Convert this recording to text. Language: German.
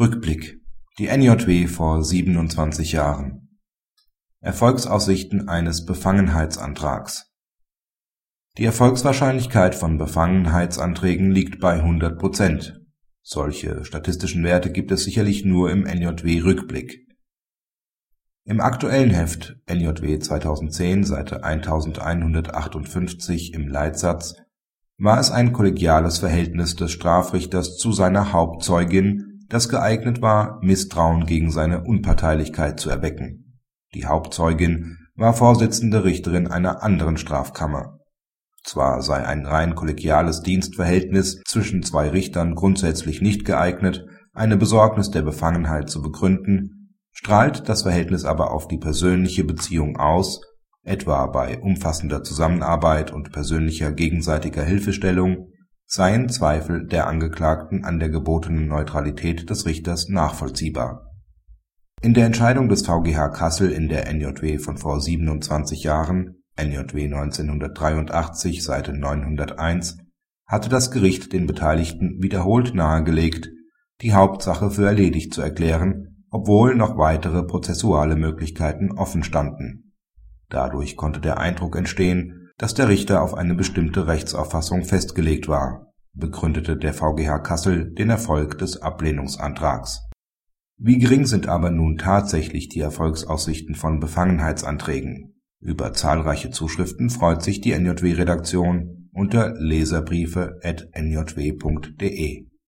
Rückblick Die NJW vor 27 Jahren Erfolgsaussichten eines Befangenheitsantrags Die Erfolgswahrscheinlichkeit von Befangenheitsanträgen liegt bei 100 Prozent. Solche statistischen Werte gibt es sicherlich nur im NJW-Rückblick. Im aktuellen Heft NJW 2010, Seite 1158 im Leitsatz war es ein kollegiales Verhältnis des Strafrichters zu seiner Hauptzeugin das geeignet war, Misstrauen gegen seine Unparteilichkeit zu erwecken. Die Hauptzeugin war Vorsitzende Richterin einer anderen Strafkammer. Zwar sei ein rein kollegiales Dienstverhältnis zwischen zwei Richtern grundsätzlich nicht geeignet, eine Besorgnis der Befangenheit zu begründen, strahlt das Verhältnis aber auf die persönliche Beziehung aus, etwa bei umfassender Zusammenarbeit und persönlicher gegenseitiger Hilfestellung seien Zweifel der Angeklagten an der gebotenen Neutralität des Richters nachvollziehbar. In der Entscheidung des VGH Kassel in der NJW von vor 27 Jahren (NJW 1983, Seite 901) hatte das Gericht den Beteiligten wiederholt nahegelegt, die Hauptsache für erledigt zu erklären, obwohl noch weitere prozessuale Möglichkeiten offen standen. Dadurch konnte der Eindruck entstehen dass der Richter auf eine bestimmte Rechtsauffassung festgelegt war, begründete der VGH Kassel den Erfolg des Ablehnungsantrags. Wie gering sind aber nun tatsächlich die Erfolgsaussichten von Befangenheitsanträgen? Über zahlreiche Zuschriften freut sich die NJW-Redaktion unter leserbriefe.njw.de